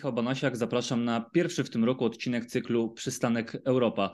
Michał Banasiak. Zapraszam na pierwszy w tym roku odcinek cyklu Przystanek Europa.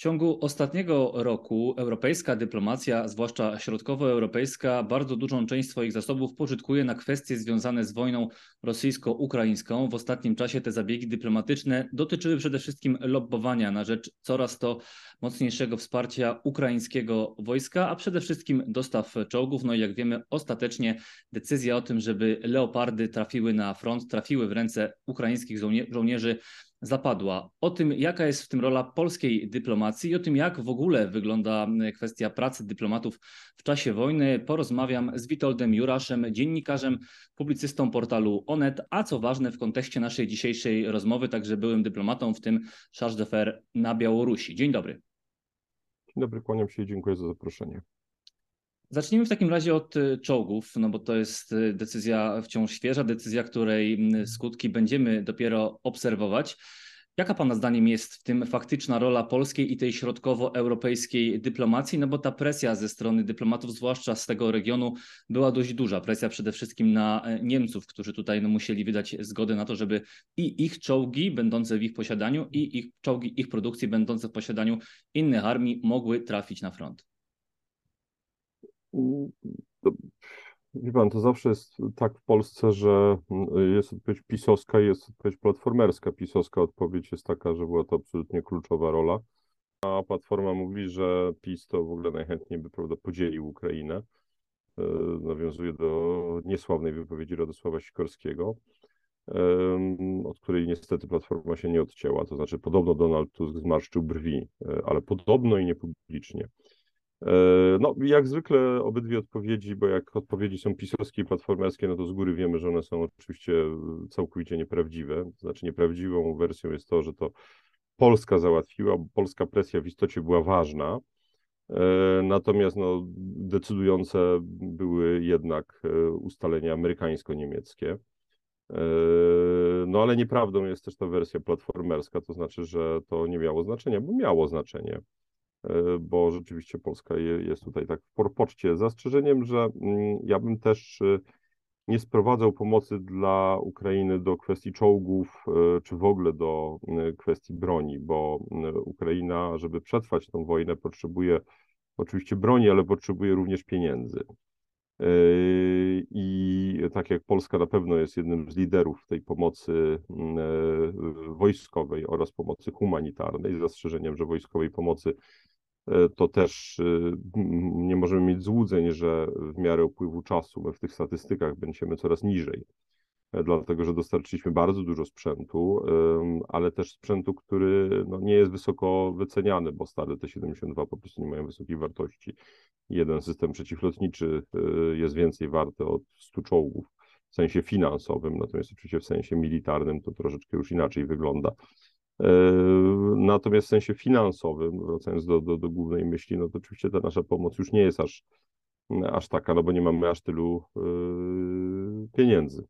W ciągu ostatniego roku europejska dyplomacja, zwłaszcza środkowoeuropejska, bardzo dużą część swoich zasobów pożytkuje na kwestie związane z wojną rosyjsko-ukraińską. W ostatnim czasie te zabiegi dyplomatyczne dotyczyły przede wszystkim lobbowania na rzecz coraz to mocniejszego wsparcia ukraińskiego wojska, a przede wszystkim dostaw czołgów. No i jak wiemy, ostatecznie decyzja o tym, żeby leopardy trafiły na front, trafiły w ręce ukraińskich żołnierzy, żołnierzy zapadła. O tym, jaka jest w tym rola polskiej dyplomacji i o tym, jak w ogóle wygląda kwestia pracy dyplomatów w czasie wojny, porozmawiam z Witoldem Juraszem, dziennikarzem, publicystą portalu Onet, a co ważne w kontekście naszej dzisiejszej rozmowy, także byłym dyplomatą, w tym charge d'affaires na Białorusi. Dzień dobry. Dzień dobry, kłaniam się i dziękuję za zaproszenie. Zacznijmy w takim razie od czołgów, no bo to jest decyzja wciąż świeża, decyzja, której skutki będziemy dopiero obserwować. Jaka Pana zdaniem jest w tym faktyczna rola polskiej i tej środkowoeuropejskiej dyplomacji? No bo ta presja ze strony dyplomatów, zwłaszcza z tego regionu, była dość duża. Presja przede wszystkim na Niemców, którzy tutaj no, musieli wydać zgodę na to, żeby i ich czołgi będące w ich posiadaniu, i ich czołgi ich produkcji będące w posiadaniu innych armii mogły trafić na front. To, wie pan, to zawsze jest tak w Polsce, że jest odpowiedź pisowska i jest odpowiedź platformerska. Pisowska odpowiedź jest taka, że była to absolutnie kluczowa rola, a Platforma mówi, że PiS to w ogóle najchętniej by prawda, podzielił Ukrainę. E, nawiązuje do niesławnej wypowiedzi Radosława Sikorskiego, od której niestety Platforma się nie odcięła. To znaczy, podobno Donald Tusk zmarszczył brwi, e, ale podobno i niepublicznie. E, no, jak zwykle obydwie odpowiedzi, bo jak odpowiedzi są pisowskie i platformerskie, no to z góry wiemy, że one są oczywiście całkowicie nieprawdziwe. Znaczy nieprawdziwą wersją jest to, że to Polska załatwiła, bo polska presja w istocie była ważna, e, natomiast no, decydujące były jednak e, ustalenia amerykańsko-niemieckie. No ale nieprawdą jest też ta wersja platformerska, to znaczy, że to nie miało znaczenia, bo miało znaczenie. E, bo rzeczywiście Polska jest tutaj tak w porpoczcie. Zastrzeżeniem, że mm, ja bym też e, nie sprowadzał pomocy dla Ukrainy do kwestii czołgów, e, czy w ogóle do kwestii broni, bo Ukraina, żeby przetrwać tę wojnę, potrzebuje oczywiście broni, ale potrzebuje również pieniędzy. I tak jak Polska na pewno jest jednym z liderów tej pomocy wojskowej oraz pomocy humanitarnej, z zastrzeżeniem, że wojskowej pomocy to też e, nie możemy mieć złudzeń, że w miarę upływu czasu my w tych statystykach będziemy coraz niżej, e, dlatego że dostarczyliśmy bardzo dużo sprzętu, ale też sprzętu, który no, nie jest wysoko wyceniany, bo stare T-72 po prostu nie mają wysokiej wartości. Jeden system przeciwlotniczy jest więcej warty od 100 czołgów w sensie finansowym, natomiast oczywiście w sensie militarnym to troszeczkę już inaczej wygląda. E, natomiast w sensie finansowym, wracając do, do, do głównej myśli, no to oczywiście ta nasza pomoc już nie jest aż, aż taka, no bo nie mamy aż tylu yy, pieniędzy.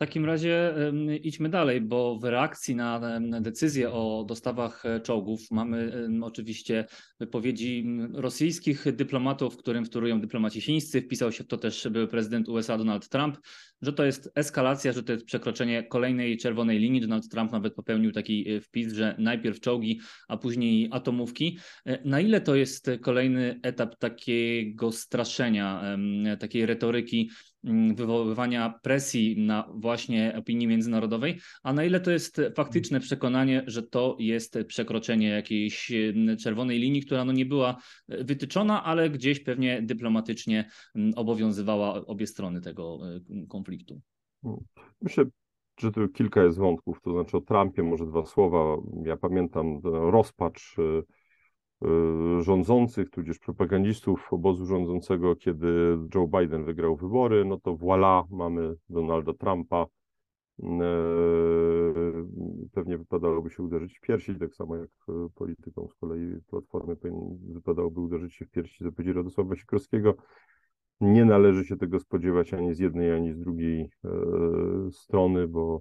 W takim razie idźmy dalej, bo w reakcji na decyzję o dostawach e, czołgów mamy oczywiście wypowiedzi rosyjskich dyplomatów, którym wtórują dyplomaci chińscy. Wpisał się w to też były prezydent USA Donald Trump, że to jest eskalacja, że to jest przekroczenie kolejnej czerwonej linii. Donald Trump nawet popełnił taki e, wpis, że najpierw czołgi, a później atomówki. E, na ile to jest kolejny etap takiego straszenia, takiej retoryki? Mm, wywoływania presji na właśnie opinii międzynarodowej, a na ile to jest faktyczne przekonanie, że to jest przekroczenie jakiejś mm, czerwonej linii, która no nie była e, wytyczona, ale gdzieś pewnie dyplomatycznie mm, obowiązywała obie strony tego e, konfliktu. Myślę, że tu kilka jest wątków, to znaczy o Trumpie może dwa słowa. Ja pamiętam rozpacz e, Y, rządzących, tudzież propagandistów obozu rządzącego, kiedy Joe Biden wygrał wybory, no to voilà, mamy Donalda Trumpa. Y, pewnie wypadałoby się uderzyć w piersi, tak samo jak y, polityką z kolei Platformy wypadałoby uderzyć się w piersi zapowiedzi Radosława Sikorskiego. Nie należy się tego spodziewać ani z jednej, ani z drugiej strony, bo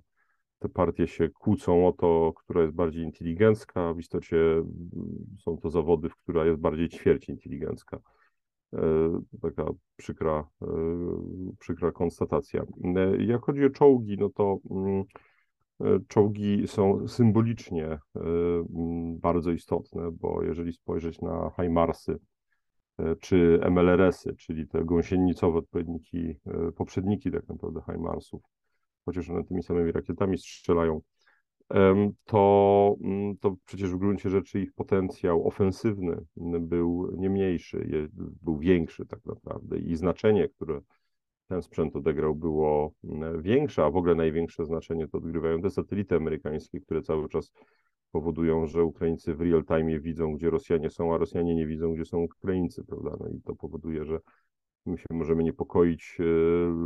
te partie się kłócą o to, która jest bardziej inteligencka. W istocie mm, są to zawody, w która jest bardziej ćwierć inteligencka. E, taka przykra, e, przykra konstatacja. E, jak chodzi o czołgi, no to mm, czołgi są symbolicznie bardzo istotne, bo jeżeli spojrzeć na Hajmarsy czy MLRS-y, czyli te gąsienicowe odpowiedniki, poprzedniki tak naprawdę Hajmarsów, chociaż one tymi samymi rakietami strzelają, to, mm, to przecież w gruncie rzeczy ich potencjał ofensywny był nie mniejszy, był większy tak naprawdę i znaczenie, które ten sprzęt odegrał, było mm, większe, a w ogóle największe znaczenie to odgrywają te satelity amerykańskie, które cały czas powodują, że Ukraińcy w real time widzą, gdzie Rosjanie są, a Rosjanie nie widzą, gdzie są Ukraińcy, prawda? No i to powoduje, że My się możemy niepokoić e,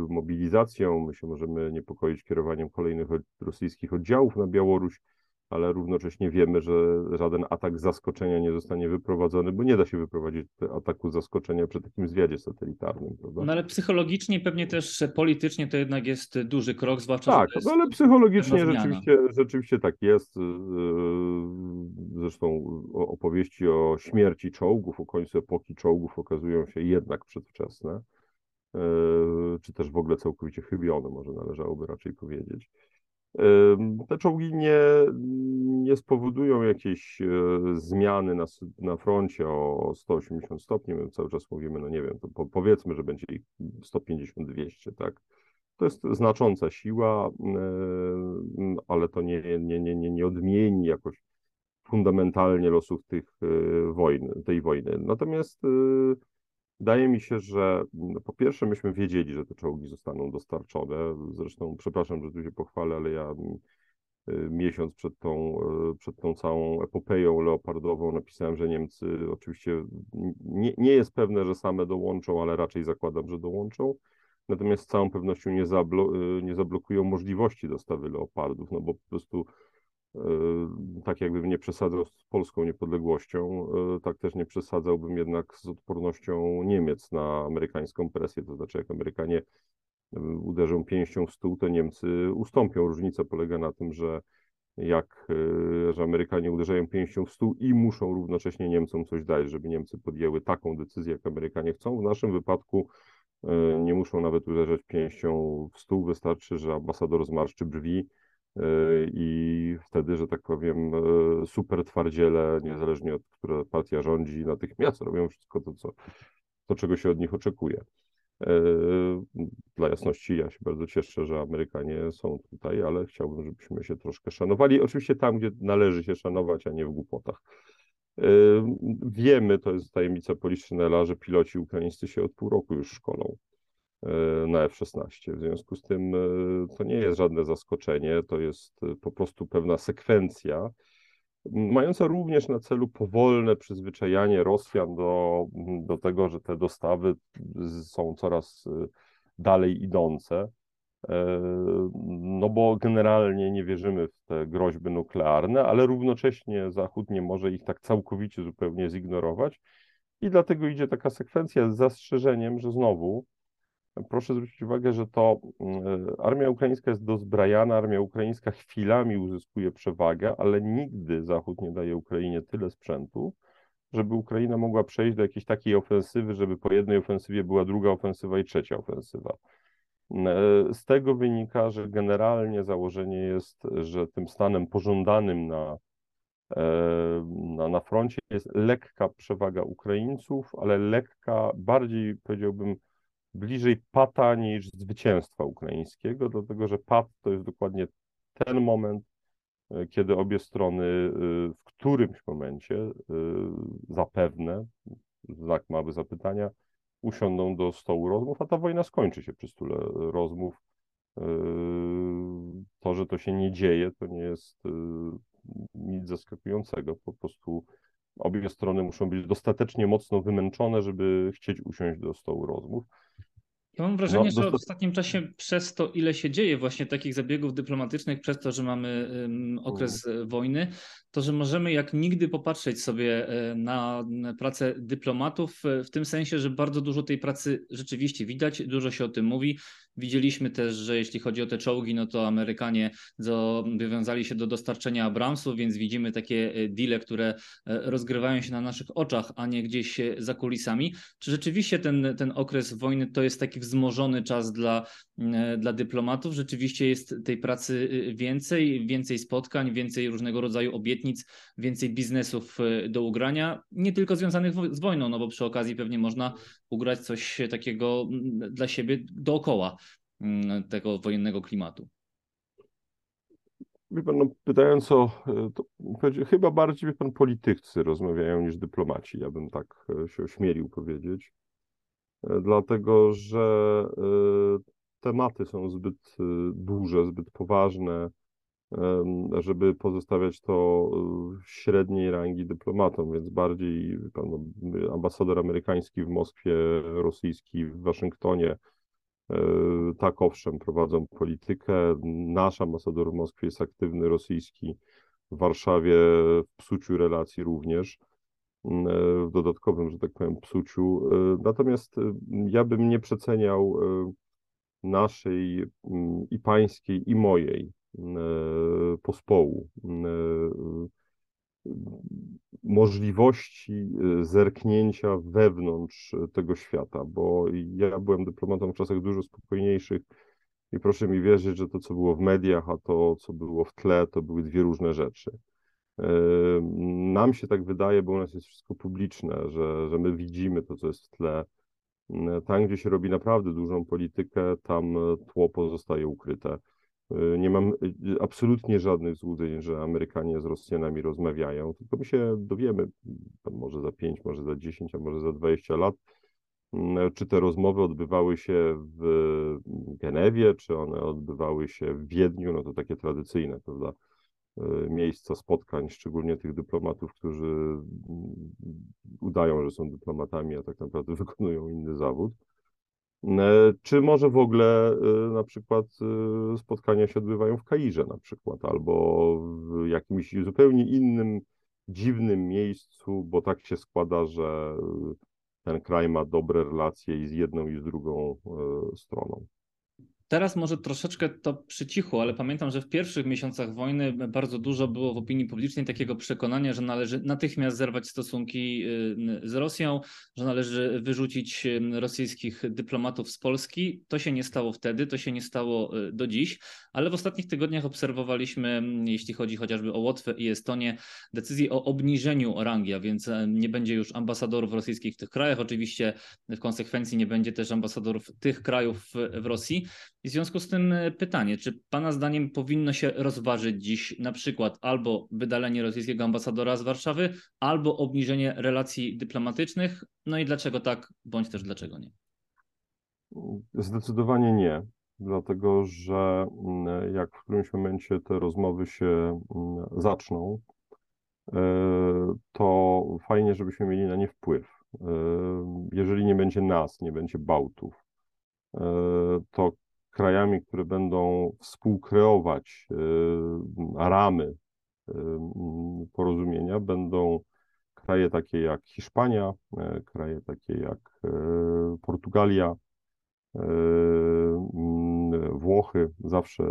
mobilizacją, my się możemy niepokoić kierowaniem kolejnych rosyjskich oddziałów na Białoruś, ale równocześnie wiemy, że żaden atak zaskoczenia nie zostanie wyprowadzony, bo nie da się wyprowadzić ataku zaskoczenia przy takim zwiadzie satelitarnym. Prawda? No ale psychologicznie, pewnie też politycznie to jednak jest duży krok, zwłaszcza. Tak, no ale psychologicznie rzeczywiście, rzeczywiście tak jest. Y, y, zresztą opowieści o śmierci czołgów, o końcu epoki czołgów okazują się jednak przedwczesne, y, czy też w ogóle całkowicie chybione, może należałoby raczej powiedzieć. Te czołgi nie, nie spowodują jakiejś e, zmiany na, na froncie o 180 stopni. My cały czas mówimy, no nie wiem, to powiedzmy, że będzie ich 150-200, tak? To jest znacząca siła, ale to nie, nie, nie, nie, nie odmieni jakoś fundamentalnie losów tych e, wojny, tej wojny. Natomiast e, Wydaje mi się, że no, po pierwsze myśmy wiedzieli, że te czołgi zostaną dostarczone. Zresztą, przepraszam, że tu się pochwalę, ale ja y, miesiąc przed tą, y, przed tą całą epopeją leopardową napisałem, że Niemcy oczywiście nie, nie jest pewne, że same dołączą, ale raczej zakładam, że dołączą. Natomiast z całą pewnością nie, zablo y, nie zablokują możliwości dostawy leopardów, no bo po prostu tak jakbym nie przesadzał z polską niepodległością, yy, tak też nie przesadzałbym jednak z odpornością Niemiec na amerykańską presję. To znaczy, jak Amerykanie yy, uderzą pięścią w stół, to Niemcy ustąpią. Różnica polega na tym, że jak że Amerykanie uderzają pięścią w stół i muszą równocześnie Niemcom coś dać, żeby Niemcy podjęły taką decyzję, jak Amerykanie chcą. W naszym wypadku nie muszą nawet uderzać pięścią w stół, wystarczy, że ambasador zmarszczy brwi, i wtedy, że tak powiem, e, super twardziele, niezależnie od która partia rządzi, natychmiast robią wszystko to, co, to czego się od nich oczekuje. E, dla jasności, ja się bardzo cieszę, że Amerykanie są tutaj, ale chciałbym, żebyśmy się troszkę szanowali. Oczywiście tam, gdzie należy się szanować, a nie w głupotach. Wiemy, to jest tajemnica Poliszynela, że piloci ukraińscy się od pół roku już szkolą. E, na F-16. W związku z tym e, to nie jest żadne zaskoczenie, to jest e, po prostu pewna sekwencja, mająca również na celu powolne przyzwyczajanie Rosjan do, do tego, że te dostawy są coraz dalej idące. No bo generalnie nie wierzymy w te groźby nuklearne, ale równocześnie Zachód nie może ich tak całkowicie zupełnie zignorować. I dlatego idzie taka sekwencja z zastrzeżeniem, że znowu Proszę zwrócić uwagę, że to mm, armia ukraińska jest dozbrajana, armia ukraińska chwilami uzyskuje przewagę, ale nigdy Zachód nie daje Ukrainie tyle sprzętu, żeby Ukraina mogła przejść do jakiejś takiej ofensywy, żeby po jednej ofensywie była druga ofensywa i trzecia ofensywa. E, z tego wynika, że generalnie założenie jest, że tym stanem pożądanym na, e, na, na froncie jest lekka przewaga Ukraińców, ale lekka, bardziej powiedziałbym, bliżej pata niż zwycięstwa ukraińskiego, dlatego że pat to jest dokładnie ten moment, e, kiedy obie strony e, w którymś momencie e, zapewne, znak mały zapytania, usiądą do stołu rozmów, a ta wojna skończy się przy stole rozmów. To, że to się nie dzieje, to nie jest nic zaskakującego. Po prostu obie strony muszą być dostatecznie mocno wymęczone, żeby chcieć usiąść do stołu rozmów. Ja mam wrażenie, no, że w ostatnim czasie przez to, ile się dzieje właśnie takich zabiegów dyplomatycznych, przez to, że mamy okres mm. wojny, to że możemy jak nigdy popatrzeć sobie e, na pracę dyplomatów, e, w tym sensie, że bardzo dużo tej pracy rzeczywiście widać, dużo się o tym mówi. Widzieliśmy też, że jeśli chodzi o te czołgi, no to Amerykanie zobowiązali się do dostarczenia Abramsów, więc widzimy takie e, deale, które e, rozgrywają się na naszych oczach, a nie gdzieś za kulisami. Czy rzeczywiście ten, ten okres wojny to jest taki wzmożony czas dla, dla dyplomatów? Rzeczywiście jest tej pracy więcej, więcej spotkań, więcej różnego rodzaju obietnic, więcej biznesów do ugrania, nie tylko związanych z wojną, no bo przy okazji pewnie można ugrać coś takiego dla siebie dookoła tego wojennego klimatu. Wie pan, no, pytając o, to, chyba bardziej wie pan politycy rozmawiają niż dyplomaci, ja bym tak e, się ośmielił powiedzieć, e, dlatego że e, tematy są zbyt duże, zbyt poważne, żeby pozostawiać to średniej rangi dyplomatom, więc bardziej pan, no, ambasador amerykański w Moskwie, rosyjski w Waszyngtonie, e, tak owszem, prowadzą politykę. Nasz ambasador w Moskwie jest aktywny, rosyjski w Warszawie w psuciu relacji również, e, w dodatkowym, że tak powiem, psuciu. E, natomiast ja bym nie przeceniał naszej i pańskiej, i mojej E, pospołu, e, możliwości e, zerknięcia wewnątrz tego świata, bo ja byłem dyplomatą w czasach dużo spokojniejszych i proszę mi wierzyć, że to, co było w mediach, a to, co było w tle, to były dwie różne rzeczy. Nam się tak wydaje, bo u nas jest wszystko publiczne, że, że my widzimy to, co jest w tle. Tam, gdzie się robi naprawdę dużą politykę, tam tło pozostaje ukryte. Y, nie mam y, absolutnie żadnych złudzeń, że Amerykanie z Rosjanami rozmawiają, tylko my się dowiemy, może za 5, może za 10, a może za 20 lat, mm, czy te rozmowy odbywały się w Genewie, czy one odbywały się w Wiedniu, no to takie tradycyjne, prawda, miejsca spotkań, szczególnie tych dyplomatów, którzy mm, udają, że są dyplomatami, a tak naprawdę wykonują inny zawód. E, czy może w ogóle e, na przykład e, spotkania się odbywają w Kairze na przykład, albo w jakimś zupełnie innym, dziwnym miejscu, bo tak się składa, że ten kraj ma dobre relacje i z jedną i z drugą stroną. Teraz może troszeczkę to przycichło, ale pamiętam, że w pierwszych miesiącach wojny bardzo dużo było w opinii publicznej takiego przekonania, że należy natychmiast zerwać stosunki y, z Rosją, że należy wyrzucić y, rosyjskich dyplomatów z Polski. To się nie stało wtedy, to się nie stało y, do dziś, ale w ostatnich tygodniach obserwowaliśmy, jeśli chodzi chociażby o Łotwę i Estonię, decyzję o obniżeniu rangi, a więc nie będzie już ambasadorów rosyjskich w tych krajach. Oczywiście w konsekwencji nie będzie też ambasadorów tych krajów w Rosji. W związku z tym e, pytanie, czy Pana zdaniem powinno się rozważyć dziś na przykład albo wydalenie rosyjskiego ambasadora z Warszawy, albo obniżenie relacji dyplomatycznych? No i dlaczego tak, bądź też dlaczego nie? Zdecydowanie nie, dlatego że mm, jak w którymś momencie te rozmowy się mm, zaczną, e, to fajnie, żebyśmy mieli na nie wpływ. E, jeżeli nie będzie nas, nie będzie Bałtów, to krajami, które będą współkreować y, ramy y, porozumienia, będą kraje takie jak Hiszpania, y, kraje takie jak Portugalia, Włochy, zawsze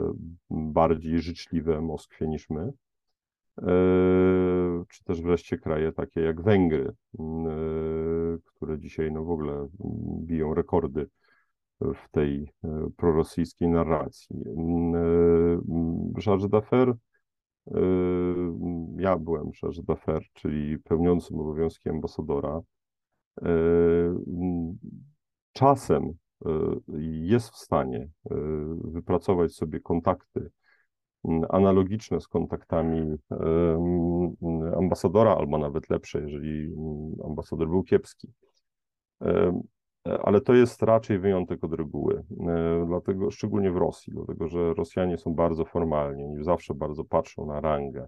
bardziej życzliwe Moskwie niż my, czy też wreszcie kraje takie jak Węgry, które dzisiaj no w ogóle biją rekordy w tej e, prorosyjskiej narracji. Charles d'Affaires, e, ja byłem Charles d'Affaires, czyli pełniącym obowiązki ambasadora. E, czasem jest w stanie wypracować sobie kontakty analogiczne z kontaktami ambasadora, albo nawet lepsze, jeżeli ambasador był kiepski ale to jest raczej wyjątek od reguły, e, dlatego szczególnie w Rosji, dlatego że Rosjanie są bardzo formalni i zawsze bardzo patrzą na rangę.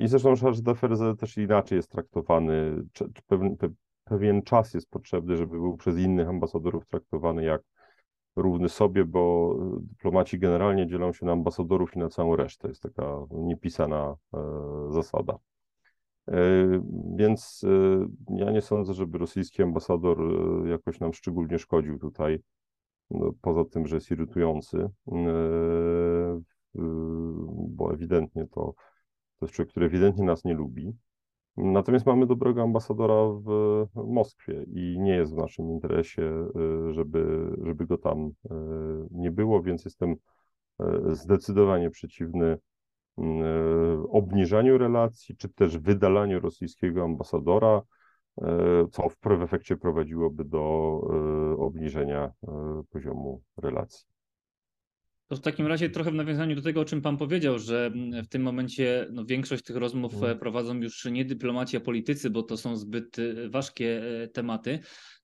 I zresztą Charles d'Affaires też inaczej jest traktowany, pewien, pewien czas jest potrzebny, żeby był przez innych ambasadorów traktowany jak równy sobie, bo dyplomaci generalnie dzielą się na ambasadorów i na całą resztę. Jest taka niepisana e, zasada. E, więc e, ja nie sądzę, żeby rosyjski ambasador e, jakoś nam szczególnie szkodził tutaj. no, poza tym, że jest irytujący, bo ewidentnie to, to jest człowiek, który ewidentnie nas nie lubi. Natomiast mamy dobrego ambasadora w Moskwie i nie jest w naszym interesie, żeby, żeby go tam nie było, więc jestem zdecydowanie przeciwny obniżaniu relacji, czy też wydalaniu rosyjskiego ambasadora, co w efekcie prowadziłoby do obniżenia poziomu relacji. To w takim razie trochę w nawiązaniu do tego, o czym Pan powiedział, że w tym momencie no, większość tych rozmów mm. prowadzą już nie dyplomaci, a politycy, bo to są zbyt ważkie e, tematy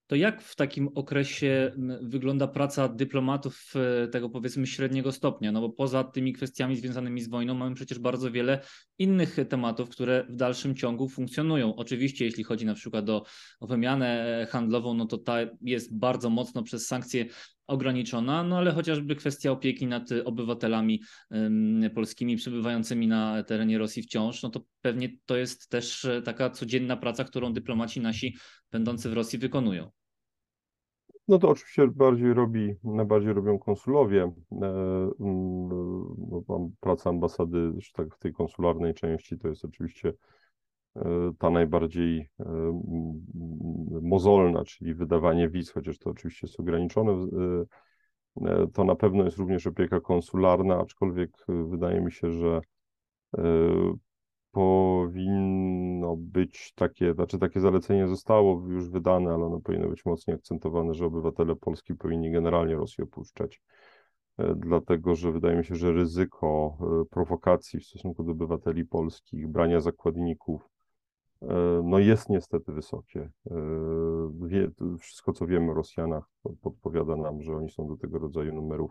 to jak w takim okresie wygląda praca dyplomatów tego powiedzmy średniego stopnia? No bo poza tymi kwestiami związanymi z wojną mamy przecież bardzo wiele innych tematów, które w dalszym ciągu funkcjonują. Oczywiście jeśli chodzi na przykład o, wymianę handlową, no to ta jest bardzo mocno przez sankcje ograniczona, no ale chociażby kwestia opieki nad obywatelami polskimi przebywającymi na terenie Rosji wciąż, no to pewnie to jest też e, taka codzienna praca, którą dyplomaci nasi będący w Rosji wykonują. No to oczywiście bardziej robi, najbardziej robią konsulowie. E, no, praca ambasady, tak w tej konsularnej części to jest oczywiście ta najbardziej mozolna, czyli wydawanie wiz, chociaż to oczywiście jest ograniczone. To na pewno jest również opieka konsularna, aczkolwiek wydaje mi się, że powinno być takie, znaczy takie zalecenie zostało już wydane, ale ono powinno być mocniej akcentowane, że obywatele Polski powinni generalnie Rosję opuszczać. Dlatego, że wydaje mi się, że ryzyko prowokacji w stosunku do obywateli polskich, brania zakładników, no jest niestety wysokie. Wie, wszystko, co wiemy o Rosjanach, podpowiada nam, że oni są do tego rodzaju numerów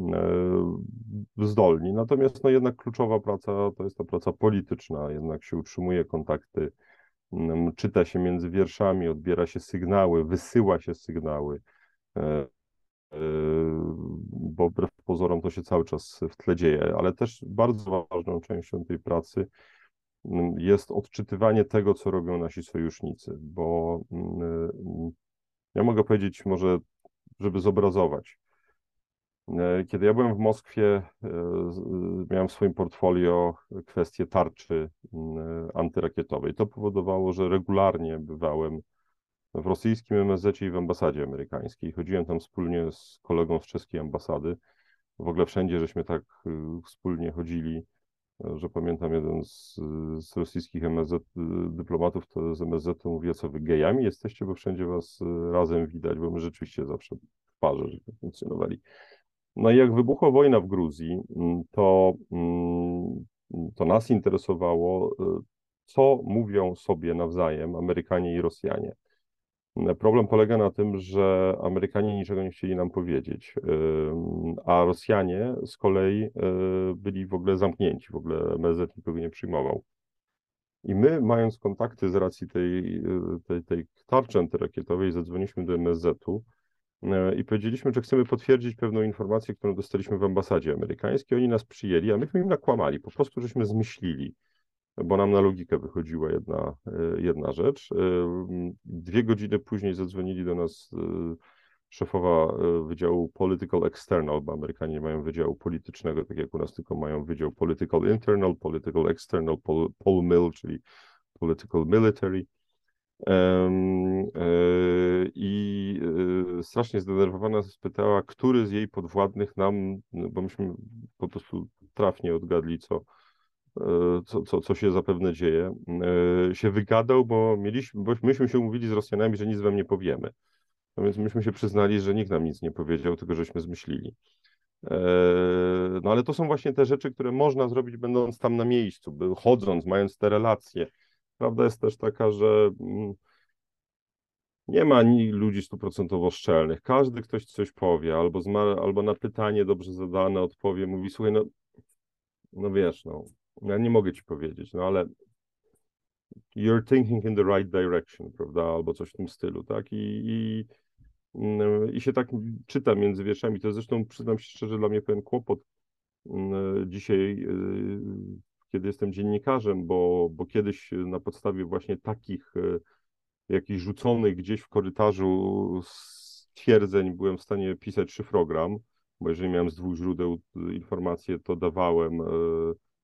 E, zdolni. Natomiast no jednak kluczowa praca to jest ta praca polityczna, jednak się utrzymuje kontakty, czyta się między wierszami, odbiera się sygnały, wysyła się sygnały, e, e, bo wbrew pozorom to się cały czas w tle dzieje, ale też bardzo ważną częścią tej pracy jest odczytywanie tego, co robią nasi sojusznicy, bo ja mogę powiedzieć może, żeby zobrazować, E, kiedy ja byłem w Moskwie, e, miałem w swoim portfolio kwestię tarczy antyrakietowej. To powodowało, że regularnie bywałem w rosyjskim MSZ i w ambasadzie amerykańskiej. Chodziłem tam wspólnie z kolegą z czeskiej ambasady. W ogóle wszędzie żeśmy tak wspólnie chodzili, że pamiętam jeden z, z rosyjskich MSZ, y, dyplomatów to z MSZ mówi, co wy gejami jesteście, bo wszędzie was y, razem widać, bo my rzeczywiście zawsze w parze funkcjonowali. No i jak wybuchła wojna w Gruzji, mm, to, mm, to nas interesowało, y, co mówią sobie nawzajem Amerykanie i Rosjanie. Problem polega na tym, że Amerykanie niczego nie chcieli nam powiedzieć, a Rosjanie z kolei y, byli w ogóle zamknięci, w ogóle MSZ nikogo nie przyjmował. I my, mając kontakty z racji tej, y, tej, tej tarczy antyrakietowej, zadzwoniliśmy do MSZ-u E, i powiedzieliśmy, że chcemy potwierdzić pewną informację, którą dostaliśmy w ambasadzie amerykańskiej. Oni nas przyjęli, a myśmy im nakłamali. Po prostu żeśmy zmyślili, bo nam na logikę wychodziła jedna, e, jedna rzecz. E, dwie godziny później zadzwonili do nas szefowa Wydziału Political External, bo Amerykanie mają Wydziału Politycznego, tak jak u nas tylko mają Wydział Political Internal, Political External, Pol, Pol czyli Political Military. E, I e, strasznie zdenerwowana spytała, który z jej podwładnych nam, no, bo myśmy po prostu trafnie odgadli, co, e, co, co, co się zapewne dzieje, się wygadał, bo mieliśmy, bo myśmy się umówili z Rosjanami, że nic wam nie powiemy. No więc myśmy się przyznali, że nikt nam nic nie powiedział, tylko żeśmy zmyślili. No ale to są właśnie te rzeczy, które można zrobić, będąc tam na miejscu, chodząc, mając te relacje Prawda jest też taka, że mm, nie ma ludzi stuprocentowo szczelnych. Każdy ktoś coś powie, albo, albo na pytanie dobrze zadane odpowie, mówi, słuchaj, no, no wiesz, no, ja nie mogę ci powiedzieć, no ale you're thinking in the right direction, prawda, albo coś w tym stylu, tak, i, i, mm, i się tak czyta między wierszami. To zresztą, przyznam się szczerze, dla mnie pewien kłopot mm, dzisiaj y, kiedy jestem dziennikarzem, bo, bo kiedyś na podstawie właśnie takich e, jakichś rzuconych gdzieś w korytarzu twierdzeń byłem w stanie pisać szyfrogram, bo jeżeli miałem z dwóch źródeł informacje, to dawałem,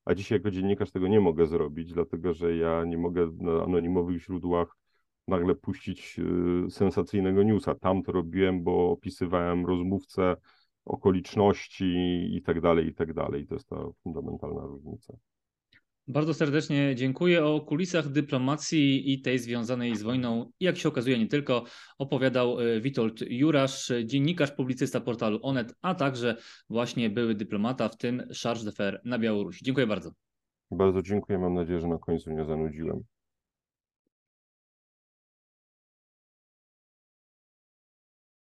a dzisiaj jako dziennikarz tego nie mogę zrobić, dlatego że ja nie mogę na anonimowych źródłach nagle puścić sensacyjnego newsa. Tam to robiłem, bo opisywałem rozmówcę, okoliczności i tak dalej, i tak dalej. To jest ta fundamentalna różnica. Bardzo serdecznie dziękuję. O kulisach dyplomacji i tej związanej z wojną, jak się okazuje, nie tylko, opowiadał e, Witold Jurasz, dziennikarz, publicysta portalu Onet, a także właśnie były dyplomata, w tym charge d'affaires na Białorusi. Dziękuję bardzo. Bardzo dziękuję. Mam nadzieję, że na końcu nie zanudziłem.